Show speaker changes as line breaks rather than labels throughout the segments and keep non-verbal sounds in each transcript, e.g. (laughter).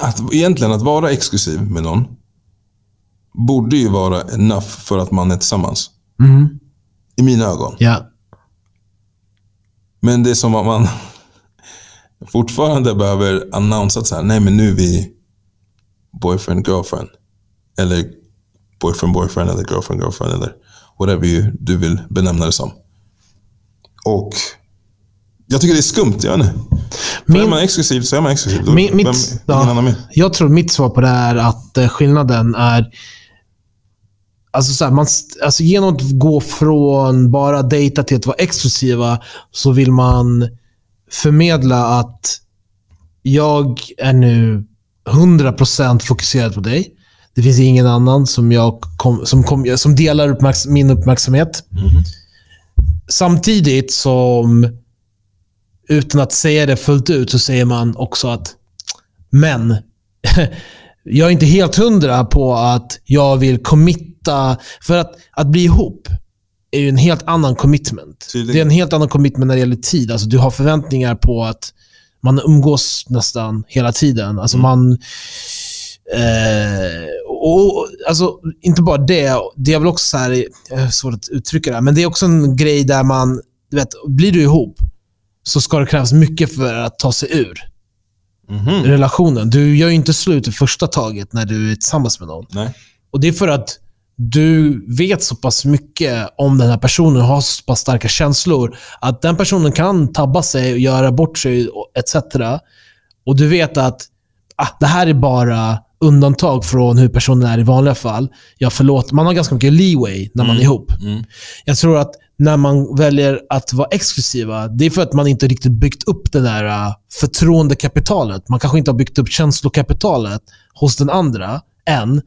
Att, egentligen, att vara exklusiv med någon borde ju vara enough för att man är tillsammans. I mina ögon.
Ja.
Men det är som att man (laughs) fortfarande behöver annonsa att så här, nej men nu är vi boyfriend, girlfriend. Eller boyfriend, boyfriend eller girlfriend, girlfriend. Eller whatever du vill benämna det som. Och jag tycker det är skumt. Jag vet inte.
Min-
är man exklusiv så är man exklusiv. Då,
Min,
vem,
mitt,
ingen
ja, jag tror mitt svar på det är att eh, skillnaden är... Alltså, så här, man, alltså genom att gå från bara dejta till att vara exklusiva så vill man förmedla att jag är nu 100% fokuserad på dig. Det finns ingen annan som, jag kom, som, kom, som delar uppmärks, min uppmärksamhet. Samtidigt som, utan att säga det fullt ut, så säger man också att men, (laughs) jag är inte helt hundra på att jag vill committa. För att, att bli ihop är ju en helt annan commitment.
Tydligen.
Det är en helt annan commitment när det gäller tid. Alltså, du har förväntningar på att man umgås nästan hela tiden. Alltså man... Eh, och, alltså, inte bara det. Det är väl också så här, jag har svårt att uttrycka det här, men det är också en grej där man, du vet, blir du ihop så ska det krävas mycket för att ta sig ur
Mhm.
relationen. Du gör ju inte slut i första taget när du är tillsammans med någon.
Nej.
Och Det är för att du vet så pass mycket om den här personen och har så pass starka känslor att den personen kan tabba sig och göra bort sig etc. Och du vet att ah, det här är bara undantag från hur personen är i vanliga fall. Jag förlåter. Man har ganska mycket leeway när man är ihop.
Mm.
Jag tror att när man väljer att vara exklusiva, det är för att man inte riktigt byggt upp det där uh, förtroendekapitalet. Man kanske inte har byggt upp känslokapitalet hos den andra än.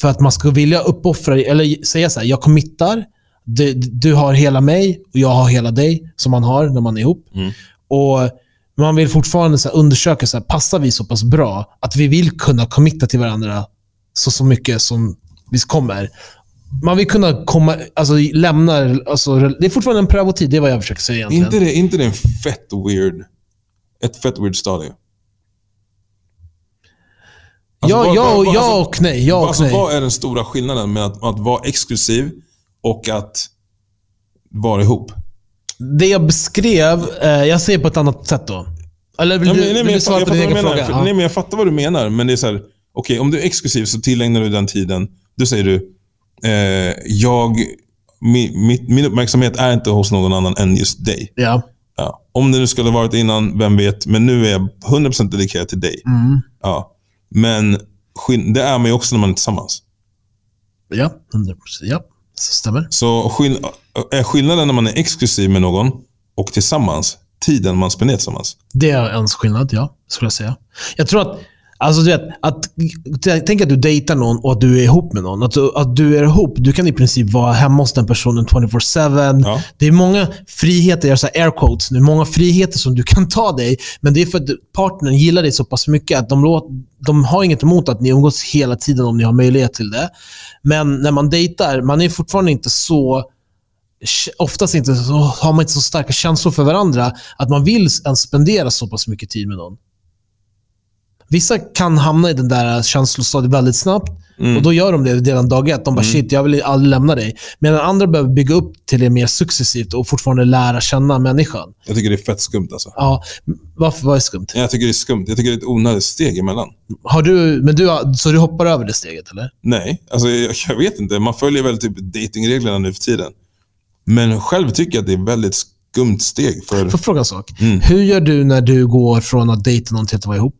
För att man ska vilja uppoffra, eller säga så här, jag committar. Du, du har hela mig och jag har hela dig, som man har när man är ihop.
Mm.
Och Man vill fortfarande så undersöka, så här, passar vi så pass bra att vi vill kunna committa till varandra så, så mycket som vi kommer. Man vill kunna komma, alltså, lämna... Alltså, det är fortfarande en prövotid, det är vad jag försöker säga egentligen.
Inte det, inte det en fett weird... Ett fett weird stadie? Alltså,
ja,
vad-
ja,
vad- vad-
ja
alltså-
och nej. Ja och
alltså,
nej.
Vad är den stora skillnaden med att, att vara exklusiv och att vara ihop?
Det jag beskrev, eh, jag säger på ett annat sätt då. Eller vill
Nej,
du,
men- nej,
vill du
jag,
svara
jag,
på din
fattar vad
egen
du
fråga?
menar. För,
Ja.
nej, men jag fattar vad du menar, men det är så här. Okej, om du är exklusiv så tillägnar du den tiden. Då säger du, eh, jag, min, mitt, min uppmärksamhet är inte hos någon annan än just dig.
ja.
Ja. Om det nu skulle varit innan, vem vet. Men nu är jag 100% dedikerad till dig.
Mm.
Ja. Men det är man ju också när man är tillsammans.
Ja, 100%. Ja, så stämmer.
Så är skillnaden när man är exklusiv med någon och tillsammans, tiden man spenderar tillsammans.
Det är en skillnad, ja. Skulle jag säga. Jag tror att, alltså du vet, att, tänk att du dejtar någon och att du är ihop med någon. Att du, att du är ihop, du kan i princip vara hemma hos den personen 24-7.
Ja.
Det är många friheter, jag säger air quotes nu, många friheter som du kan ta dig. Men det är för att partnern gillar dig så pass mycket att de, låt, de har inget emot att ni umgås hela tiden om ni har möjlighet till det. Men när man dejtar, man är fortfarande inte så oftast inte så, har man inte så starka känslor för varandra att man vill ens spendera så pass mycket tid med någon. Vissa kan hamna i den där känslostadiet väldigt snabbt
Mm.
och då gör de det redan dag ett. De bara shit, jag vill aldrig lämna dig. Medan andra behöver bygga upp till det mer successivt och fortfarande lära känna människan.
Jag tycker det är fett skumt alltså.
Ja, varför var det skumt?
Jag tycker det är skumt. Jag tycker det är ett onödigt steg emellan.
Har du, men du, så du hoppar över det steget, eller?
Nej, alltså jag, jag vet inte. Man följer väl typ datingreglerna nu för tiden. Men själv tycker jag att det är väldigt skumt steg. För,
Får fråga en sak?
Mm.
Hur gör du när du går från att dejta någon till att vara ihop?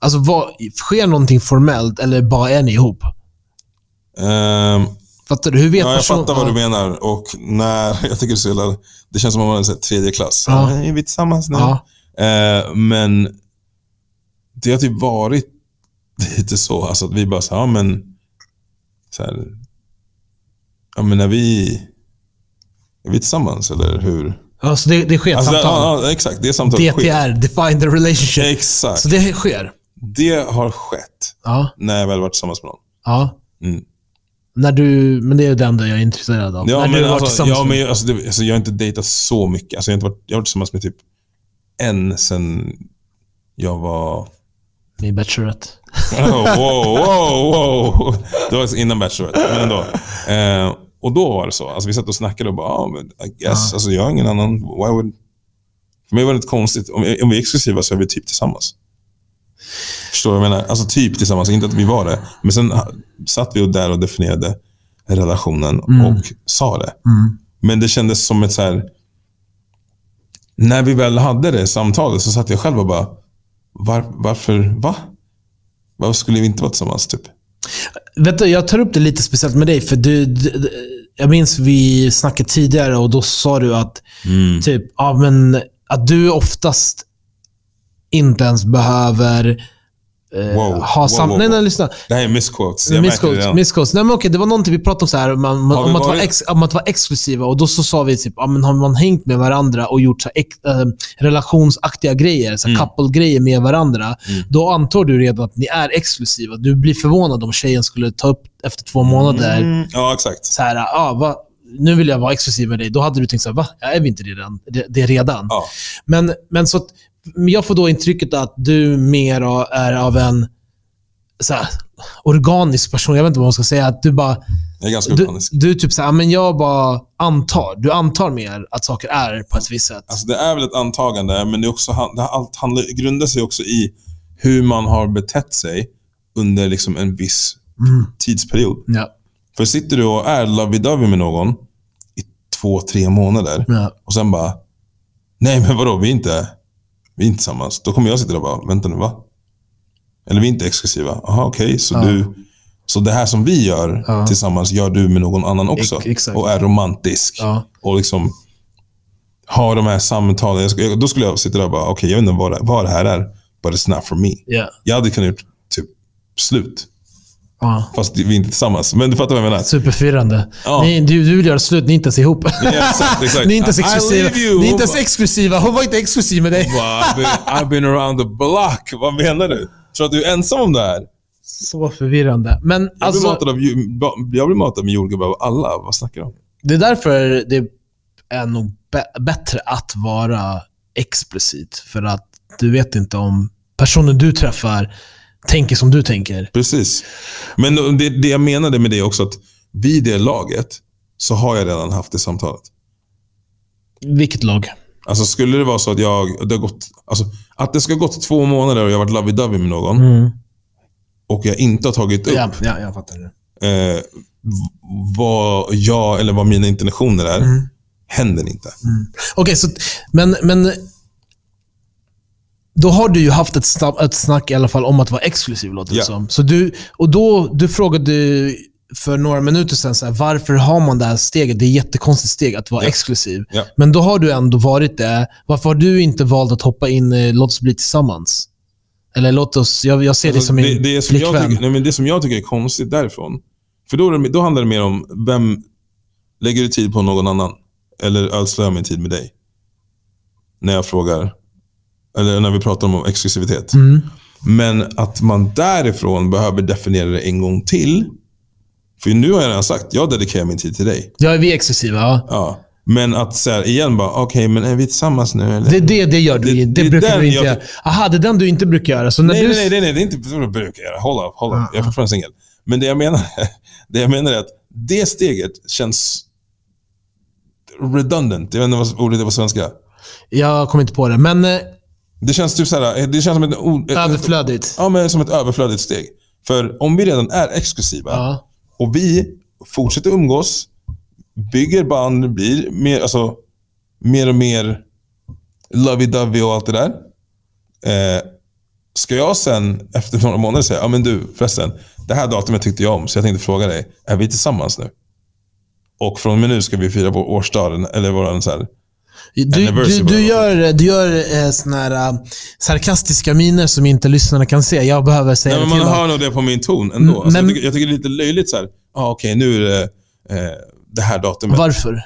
Alltså, vad, sker någonting formellt eller bara är ni ihop?
Ehm,
Fattar du? Hur vet
ja, jag
person-
fattar vad du menar. Och när, (laughs) jag tycker det så jävla, Det känns som att man är tredje klass.
Ja.
Ja. Är vi tillsammans nu?
Ja.
Eh, men det har typ varit (laughs) lite så. Alltså att vi bara så ja men... Så här, ja men är vi... Är vi tillsammans eller hur?
Ja, så det, det sker
Alltså, det,
samtal?
ja, ja, exakt. Det samtalet sker.
DTR, define the relationship.
Exakt.
Så det sker?
Det har skett
Ja.
när jag väl varit tillsammans med någon.
ja.
Mm.
När du, men det är det enda jag är intresserad av.
Ja,
när
men,
du var
alltså,
tillsammans
ja,
med-
men alltså, det, alltså, jag har inte dejtat så mycket. Alltså, jag, har inte varit, jag har varit tillsammans med typ en sen jag var...
med Bachelorette.
Oh, (laughs) wow, wow, wow. Det var innan Bachelorette, men ändå. Eh, och då var det så. Alltså, vi satt och snackade och bara, ah, men I guess. Alltså, jag har ingen annan. Why would... För mig var det lite konstigt. Om, om vi är exklusiva så är vi typ tillsammans. Förstår du vad jag menar? Alltså typ tillsammans, inte att vi var det. Men sen satt vi och där och definierade relationen och sa det.
Mm.
Men det kändes som ett så här... När vi väl hade det samtalet så satt jag själv och bara, var, varför, va? Varför skulle vi inte vara tillsammans typ?
Vet du, jag tar upp det lite speciellt med dig, för du, du, jag minns vi snackade tidigare och då sa du att,
Mm.
typ, ja, men, att du oftast inte ens behöver eh,
Wow.
ha
Wow,
sam...
wow,
Nej, nej,
wow.
lyssna.
Det här är
Misscodes.
redan.
Misscodes. Nej, men okej, det var någonting vi pratade om, så här, man, om, att vara ex, om att vara exklusiva. Och Då så sa vi typ, ja, men har man hängt med varandra och gjort så här, ex, eh, relationsaktiga grejer, så här,
Mm.
couple-grejer med varandra,
Mm.
då antar du redan att ni är exklusiva. Du blir förvånad om tjejen skulle ta upp efter två månader,
Mm. Ja, exakt.
så här, ah, va, nu vill jag vara exklusiv med dig. Då hade du tänkt så här, va? Är vi inte redan, det, det är redan?
Ja.
Men, men så jag får då intrycket att du mer är av en så här, organisk person. Jag vet inte vad man ska säga. Att du bara...
Jag är ganska
Du,
organisk.
du typ så här, men jag bara antar. Du antar mer att saker är på ett visst sätt.
Alltså, det är väl ett antagande, men det är också, det allt handlar, grundar sig också i hur man har betett sig under liksom en viss
Mm.
tidsperiod.
Ja.
För sitter du och är lovey-dovey med någon i två, tre månader
Ja.
och sen bara, nej men vadå, vi är inte, vi är inte tillsammans. Då kommer jag sitta där och bara, vänta nu, va? Eller vi är inte exklusiva. Jaha, okej. så,
Ja.
du, så det här som vi gör
Ja.
tillsammans gör du med någon annan också.
Ex-.
Och är romantisk.
Ja.
Och liksom har de här samtalen. Jag då skulle jag sitta där och bara, okej, jag vet inte vad det, vad det här är. But it's not for me.
Ja.
Jag hade kunnat gjort typ slut.
Ja.
Fast vi är inte tillsammans. Men du fattar vad jag menar?
Superfirrande.
Ja.
Ni, du, du vill göra slut, ni är inte ens ihop.
Ja, exakt, exakt.
ni är inte ens exklusiva. Ni är inte ens exklusiva. Hon var inte exklusiv med dig.
I've, been, I've been around the block. Vad menar du? Tror att du är ensam om det här?
Så förvirrande. Men
Jag blir,
alltså,
matad, av, jag blir matad med jordgubbar av alla. Vad snackar du om?
det är därför det är nog bä- bättre att vara explicit. För att du vet inte om personen du träffar tänker som du tänker.
Precis. Men det, det jag menade med det också, att vid det laget så har jag redan haft det samtalet.
Vilket lag?
Alltså skulle det vara så att jag, det har gått, alltså, att det ska ha gått två månader och jag har varit lovey-dovey med någon
Mm.
och jag inte har tagit upp
Ja, ja, jag fattar det.
eh, vad jag eller vad mina intentioner är,
Mm.
händer inte.
Okej, så, men, men då har du ju haft ett, snabb, ett snack i alla fall om att vara exklusiv, låter det
Ja.
som. Så du, och då, du frågade för några minuter sedan så här, varför har man det här steget? Det är ett jättekonstigt steg att vara
Ja.
exklusiv.
Ja.
Men då har du ändå varit det. Varför har du inte valt att hoppa in i Låt oss bli tillsammans? Eller låt oss, jag, jag ser det
Alltså,
som min
det, som jag
flickvän.
tycker, nej, men det som jag tycker är konstigt därifrån, för då, det, då handlar det mer om vem lägger du tid på någon annan? Eller ödslar jag min tid med dig? När jag frågar, eller när vi pratar om exklusivitet.
Mm.
Men att man därifrån behöver definiera det en gång till. För nu har jag redan sagt, jag dedikerar min tid till dig.
Ja, vi är exklusiva. Ja.
Ja. Men att säga igen bara, okej, men är vi tillsammans nu eller?
Det, det, det gör du
Det-
inte.
det
Det, brukar du inte
jag-
göra. Aha, det är den du inte brukar göra. Så när
nej,
du...
nej, nej, nej, det är inte vad jag brukar göra. Håll up, håll up.
Ja,
Jag är fortfarande singel. Men det jag, menar, (laughs) det jag menar är att det steget känns redundant. Jag vet inte vad ordet är på svenska.
Jag kommer inte på det. Men eh,
Det känns typ såhär, det känns som ett, o- ett,
överflödigt.
ja, men som ett överflödigt steg. För om vi redan är exklusiva
Ja.
och vi fortsätter umgås, bygger band, blir mer, alltså, mer och mer lovey-dovey och allt det där. Eh, ska jag sen efter några månader säga, ja men du förresten, det här datumet tyckte jag om så jag tänkte fråga dig, är vi tillsammans nu? Och från och med nu ska vi fira vår årsdag, eller våran så här,
Du, du, du gör, du gör eh, såna här uh, sarkastiska miner som inte lyssnarna kan se. Jag behöver säga
Nej, men
det till
man hör nog det på min ton ändå.
Mm,
Alltså,
men-
jag, tycker, jag tycker det är lite löjligt så här. ah, okej nu är det eh, det här datumet.
Varför?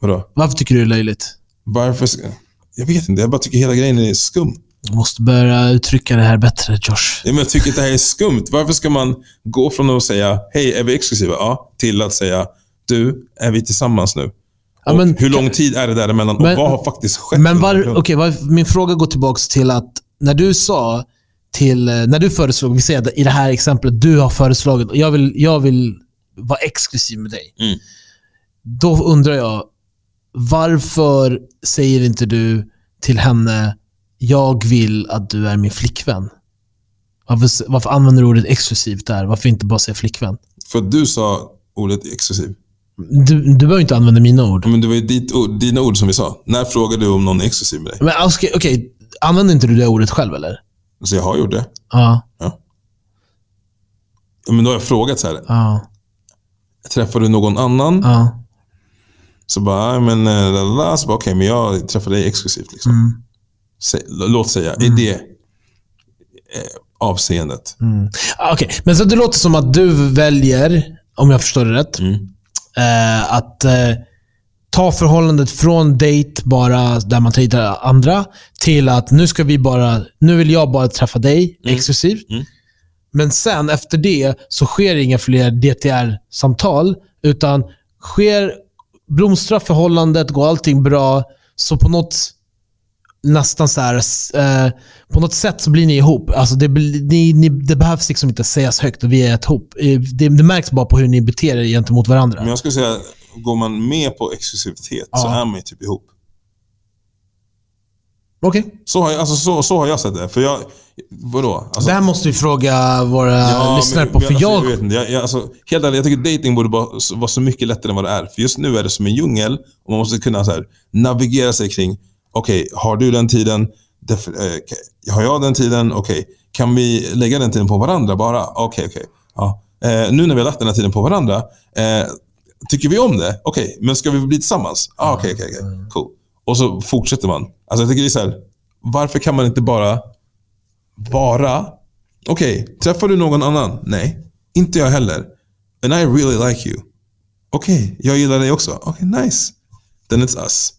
Vadå?
Varför tycker du det är löjligt?
Varför? Jag vet inte, jag bara tycker hela grejen är skum.
Jag måste börja uttrycka det här bättre, Josh.
Ja, men jag tycker att det här är skumt. Varför ska man gå från att säga hej, är vi exklusiva? Ja, till att säga du, är vi tillsammans nu?
Ja,
Och
men-
hur lång tid är det däremellan
Men-
och vad har faktiskt skett?
Men var, okay, var, min fråga går tillbaka till att när du sa till, eh, när du föreslog, vi säger i det här exemplet, du har föreslagit, jag vill, jag vill vara exklusiv med dig.
Mm.
Då undrar jag, varför säger inte du till henne, jag vill att du är min flickvän? Varför, varför använder du ordet exklusivt där? Varför inte bara säga flickvän?
För du sa ordet exklusiv.
Du, du behöver inte använda mina ord.
Men det var ju ditt ord, dina ord som vi sa. När frågade du om någon är exklusiv med dig?
Men okej, okej, använder inte du det ordet själv eller?
Så jag har gjort det.
Ja.
Ja, Men då har jag frågat så här.
Ja.
Träffar du någon annan?
Ja.
Så bara, "Nej, men eh, la, la, la." Så bara, okej, men jag träffar dig exklusivt. Liksom.
Mm.
Sä, låt säga, i det eh, avseendet.
Ah, Okej, men så det låter som att du väljer, om jag förstår det rätt,
Mm.
Eh, att eh, ta förhållandet från dejt bara där man dejtar andra till att nu ska vi bara, nu vill jag bara träffa dig exklusivt.
Mm.
Men sen efter det så sker inga fler DTR-samtal, utan sker, blomstrar förhållandet, går allting bra, så på något nästan så här, eh, på något sätt så blir ni ihop. Alltså det, ni, ni, det behövs liksom inte sägas högt och vi är ett ihop. Eh, Det, det märks bara på hur ni beter er gentemot varandra.
Men jag skulle säga, går man med på exklusivitet så
Ja.
är man ju typ ihop.
Okej.
Så har, jag, alltså, så, så har jag sett det. För jag, vadå? Alltså,
Det här måste vi fråga våra
Ja,
lyssnare
men-
på. För
alltså,
jag,
jag, vet inte, jag, jag, alltså, helt ärligt, jag tycker dating borde bara så- vara så mycket lättare än vad det är. För just nu är det som en djungel och man måste kunna så här, navigera sig kring, okej, har du den tiden? Eh, har jag den tiden? Okej, kan vi lägga den tiden på varandra bara? Okej, okej. Ja. Eh, nu när vi har lagt den här tiden på varandra, eh, tycker vi om det? Okej, men ska vi bli tillsammans? Ah, okej, okej, okej. Cool. Och så fortsätter man. Alltså jag tycker det är så här, varför kan man inte bara bara, okej, träffar du någon annan? Nej, inte jag heller. And I really like you. Okej, jag gillar dig också. Okej, nice. Then it's us.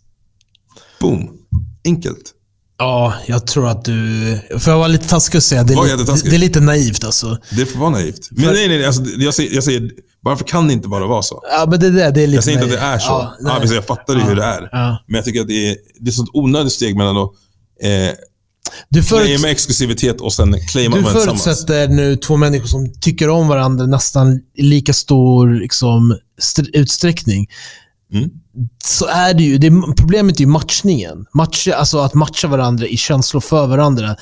Boom. Enkelt.
ja, jag tror att du... Får jag vara lite taskig och säga, det är,
jättetaskig.
det är lite naivt alltså.
Det får vara naivt. Men
För-
nej, nej, nej. Alltså, jag, säger, jag säger, varför kan det inte bara vara så?
Ja, men det, det är lite
Jag säger inte att det
naivt.
är så.
Ja,
Ja,
nej.
jag fattar ju hur det är.
Ja.
Men jag tycker att det är, det är ett sånt onödigt steg mellan att eh,
Du, förut,
claima exklusivitet och sen claima
du förutsätter nu två människor som tycker om varandra nästan i lika stor liksom, st- utsträckning.
Mm.
Så är det ju. Det problemet är ju matchningen. Matcha, alltså att matcha varandra i känslor för varandra.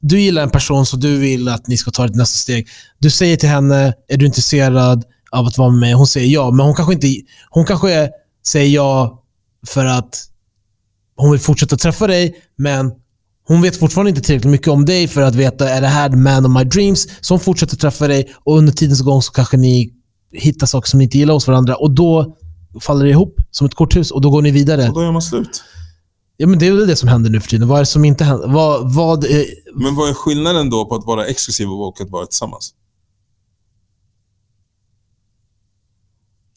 Du gillar en person så du vill att ni ska ta ett nästa steg. Du säger till henne, är du intresserad av att vara med? Hon säger ja, men hon kanske inte... Hon kanske säger ja för att hon vill fortsätta träffa dig, men hon vet fortfarande inte tillräckligt mycket om dig för att veta, är det här the man of my dreams? Så hon fortsätter träffa dig och under tidens gång så kanske ni hittar saker som ni inte gillar hos varandra och då faller det ihop som ett korthus och då går ni vidare.
Och då gör man slut.
Ja, men det är väl det som händer nu för tiden. Vad är det som inte händer? Vad, vad är,
Men vad är skillnaden då på att vara exklusiv och att vara tillsammans?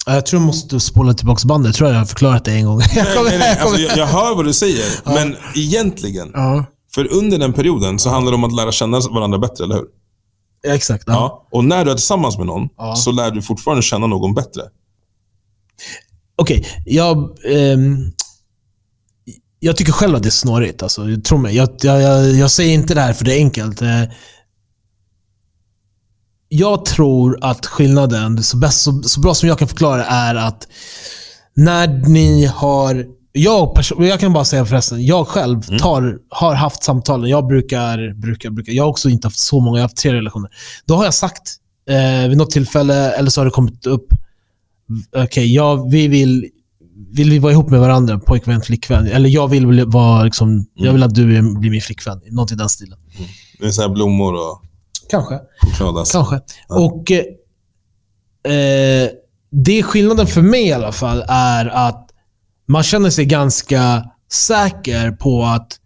jag tror jag måste spola tillbaka bandet. Jag tror jag har förklarat det en gång. (laughs) Jag
Nej,
kommer-
nej, nej. Alltså, jag, jag hör vad du säger, men egentligen.
Ja,
För under den perioden så handlar det om att lära känna varandra bättre, eller hur?
ja, exakt. Ja.
Ja. Och när du är tillsammans med någon
Ja.
så lär du fortfarande känna någon bättre.
Okej, jag... ehm, jag tycker själv att det är snårigt. Alltså, tro mig. Jag, jag, jag, jag säger inte det här för det är enkelt. Eh, Jag tror att skillnaden, så, bäst, så, så bra som jag kan förklara, är att när ni har... Jag, jag kan bara säga förresten, jag själv tar, har haft samtalen. Jag brukar, brukar, brukar... Jag har också inte haft så många, jag har haft tre relationer. Då har jag sagt eh, vid något tillfälle, eller så har det kommit upp, okej, ja, vi vill, vill vi vara ihop med varandra, pojkvän, flickvän? Eller jag vill vara liksom, jag vill att du blir min flickvän. Något i den stilen.
Det är så blommor och
Kanske.
choklad.
Kanske. Och eh, eh, Det är skillnaden för mig i alla fall, är att man känner sig ganska säker på att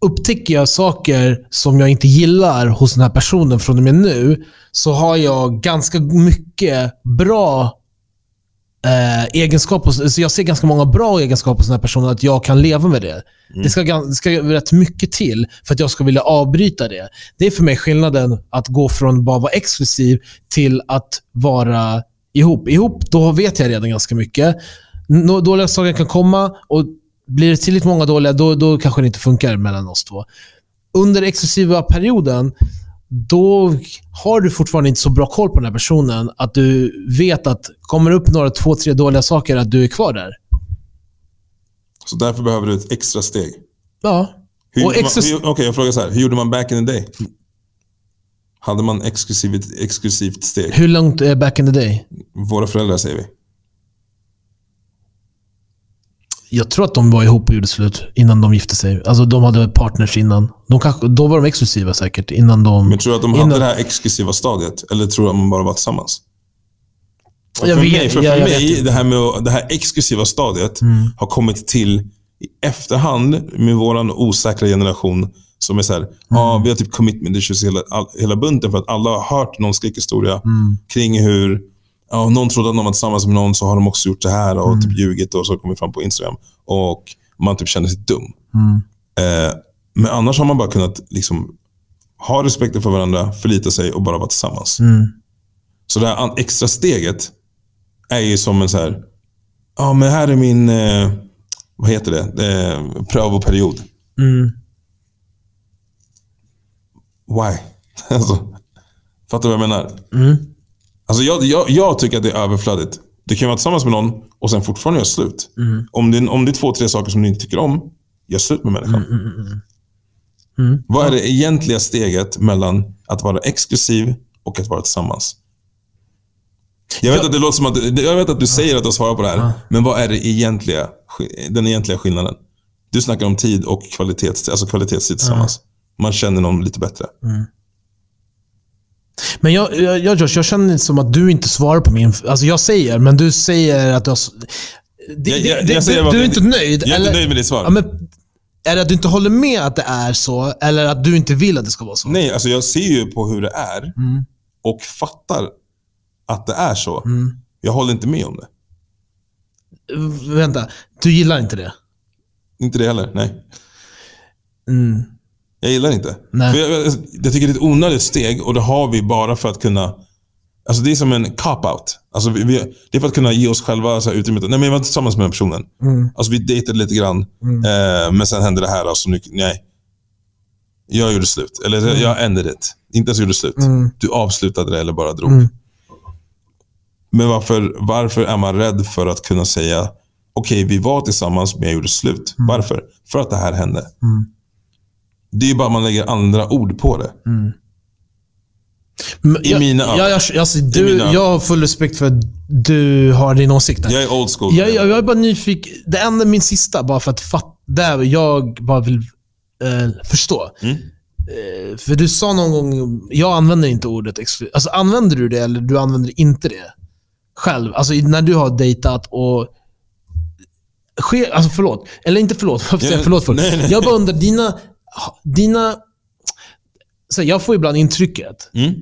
upptäcker jag saker som jag inte gillar hos den här personen från och med nu, så har jag ganska mycket bra eh, egenskap hos, så jag ser ganska många bra egenskaper hos den här personen, att jag kan leva med det. Det, ska, det ska rätt mycket till för att jag ska vilja avbryta det. Det är för mig skillnaden att gå från bara vara exklusiv till att vara ihop. Ihop, då vet jag redan ganska mycket. Nå- Dåliga saker kan komma och blir det tillräckligt många dåliga, då, då kanske det inte funkar mellan oss två. Under exklusiva perioden, då har du fortfarande inte så bra koll på den här personen att du vet att kommer det upp några, två, tre dåliga saker, att du är kvar där.
Så därför behöver du ett extra steg.
Ja.
Hur- Okej, jag frågar så här. Hur gjorde man back in the day? Hade man exklusivt, exklusivt steg?
Hur långt är back in the day?
Våra föräldrar säger vi.
Jag tror att de var ihop och gjorde slut innan de gifte sig. Alltså de hade partners innan. De kanske, då var de exklusiva säkert innan de...
Men tror du att de
innan,
hade det här exklusiva stadiet? Eller tror du att man bara var tillsammans?
Jag
för
vet-
mig, för,
jag-
för
jag
mig det här med det här exklusiva stadiet
Mm.
har kommit till i efterhand med vår osäkra generation. Som är så här, ja,
Mm.
vi har typ commitment issues hela, all, hela bunten för att alla har hört någon skräckhistoria
Mm.
kring hur ja, någon trodde att någon var tillsammans med någon, så har de också gjort det här och
Mm.
typ ljugit och så kommer fram på Instagram. Och man typ känner sig dum.
Mm.
Eh, men annars har man bara kunnat liksom, ha respekt för varandra, förlita sig och bara vara tillsammans.
Mm.
Så det här extra steget är ju som en så här, ja men här är min, eh, vad heter det, eh, prövoperiod.
Mm.
Why? (laughs) Alltså, fattar du vad jag menar?
Mm.
Alltså jag, jag, jag tycker att det är överflödigt. Du kan vara tillsammans med någon och sen fortfarande göra slut.
Mm.
Om, det, om det är två, tre saker som du inte tycker om, gör slut med människan.
Mm.
Vad är det egentliga steget mellan att vara exklusiv och att vara tillsammans? Jag vet, att det låter som att, jag vet att du säger att du svarar på det här, men vad är det egentliga, den egentliga skillnaden? Du snackar om tid och kvalitets, alltså kvalitetstid tillsammans. Man känner någon lite bättre.
Men jag, jag, jag, Josh, jag känner som att du inte svarar på min... Alltså jag säger, men du säger att du har... Det,
Jag- jag-
det,
jag säger
du, du är inte nöjd?
Jag är
eller?
inte nöjd med ditt svar.
Ja, men, är det att du inte håller med att det är så, eller att du inte vill att det ska vara så?
Nej, alltså jag ser ju på hur det är
Mm.
och fattar att det är så.
Mm.
Jag håller inte med om det.
Vänta, du gillar inte det?
Inte det heller, nej.
Mm.
Jag gillar inte.
Nej.
För jag, jag, jag tycker det är ett onödigt steg och det har vi bara för att kunna... Alltså det är som en cop-out. Alltså vi, vi, det är för att kunna ge oss själva så här utrymmet. Nej, men jag var inte tillsammans med den personen.
Mm.
Alltså vi dejtade lite grann, eh, men sen hände det här. Alltså, nu, nej. Jag gjorde slut. Eller jag ended it. Inte ens gjorde slut.
Mm.
Du avslutade det eller bara drog.
Mm.
Men varför, varför är man rädd för att kunna säga okej, vi var tillsammans men jag gjorde slut. Varför? För att det här hände.
Mm.
Det är ju bara att man lägger andra ord på det.
Men
I
jag,
mina ögon.
jag, jag, alltså, du,
mina
jag har full respekt för att du har din åsikt.
Jag är old school.
Jag, jag, jag är bara nyfiken. Det enda, min sista, bara för att fatta. Där jag bara vill eh, förstå.
Mm.
Eh, för du sa någon gång, jag använder inte ordet exklusiv. Alltså använder du det eller du använder inte det? Själv. Alltså när du har dejtat och... Sker, alltså förlåt. Eller inte förlåt. Varför säger jag
Ja,
förlåt för?
nej, nej.
Jag bara undrar, dina... dina så jag får ibland intrycket,
Mm.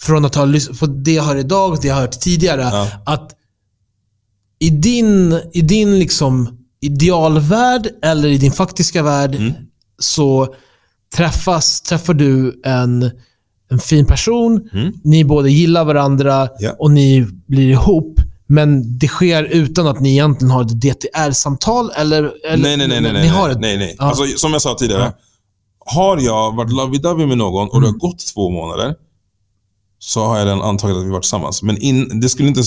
från att ha lys- på det jag hör idag och det jag har hört tidigare,
Ja.
att i din, i din liksom idealvärld eller i din faktiska värld
Mm.
så träffas, träffar du en, en fin person,
Mm.
ni båda gillar varandra
Ja.
och ni blir ihop. Men det sker utan att ni egentligen har ett DTR-samtal eller, eller?
Nej, nej, nej. nej,
Ni har ett,
nej, nej. Alltså, som jag sa tidigare.
Ja.
Har jag varit lovey-dovey med någon och det har
Mm.
gått två månader, så har jag redan antagit att vi varit tillsammans. Men in, det skulle inte...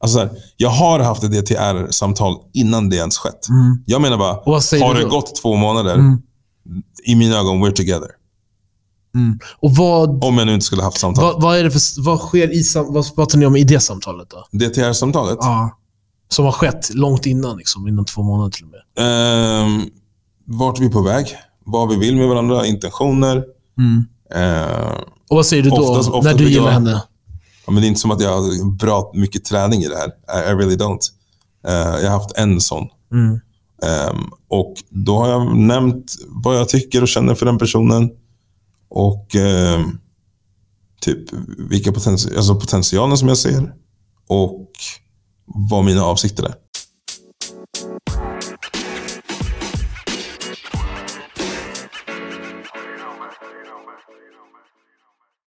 Alltså så här, jag har haft ett DTR-samtal innan det ens skett.
Mm.
Jag menar bara, har det gått två månader,
Mm.
i mina ögon, we're together.
Mm. Och vad,
Om jag nu inte skulle haft samtal.
vad, vad, är det för, vad sker i vad pratar ni om i det samtalet då?
DTR-samtalet?
Ja. Som har skett långt innan, liksom, innan två månader till och med.
Ehm, vart är vi på väg? Vad vi vill med varandra, intentioner.
Mm.
Ehm,
Och vad säger du då,
Oftast- oftast
när du gillar
jag-
henne?
Ja, men det är inte som att jag har bra mycket träning i det här. I, I really don't. Eh, jag har haft en sån.
Mm.
Ehm, och då har jag nämnt vad jag tycker och känner för den personen. Och eh, typ vilka potentialer alltså potentialen som jag ser. Och vad mina avsikter är.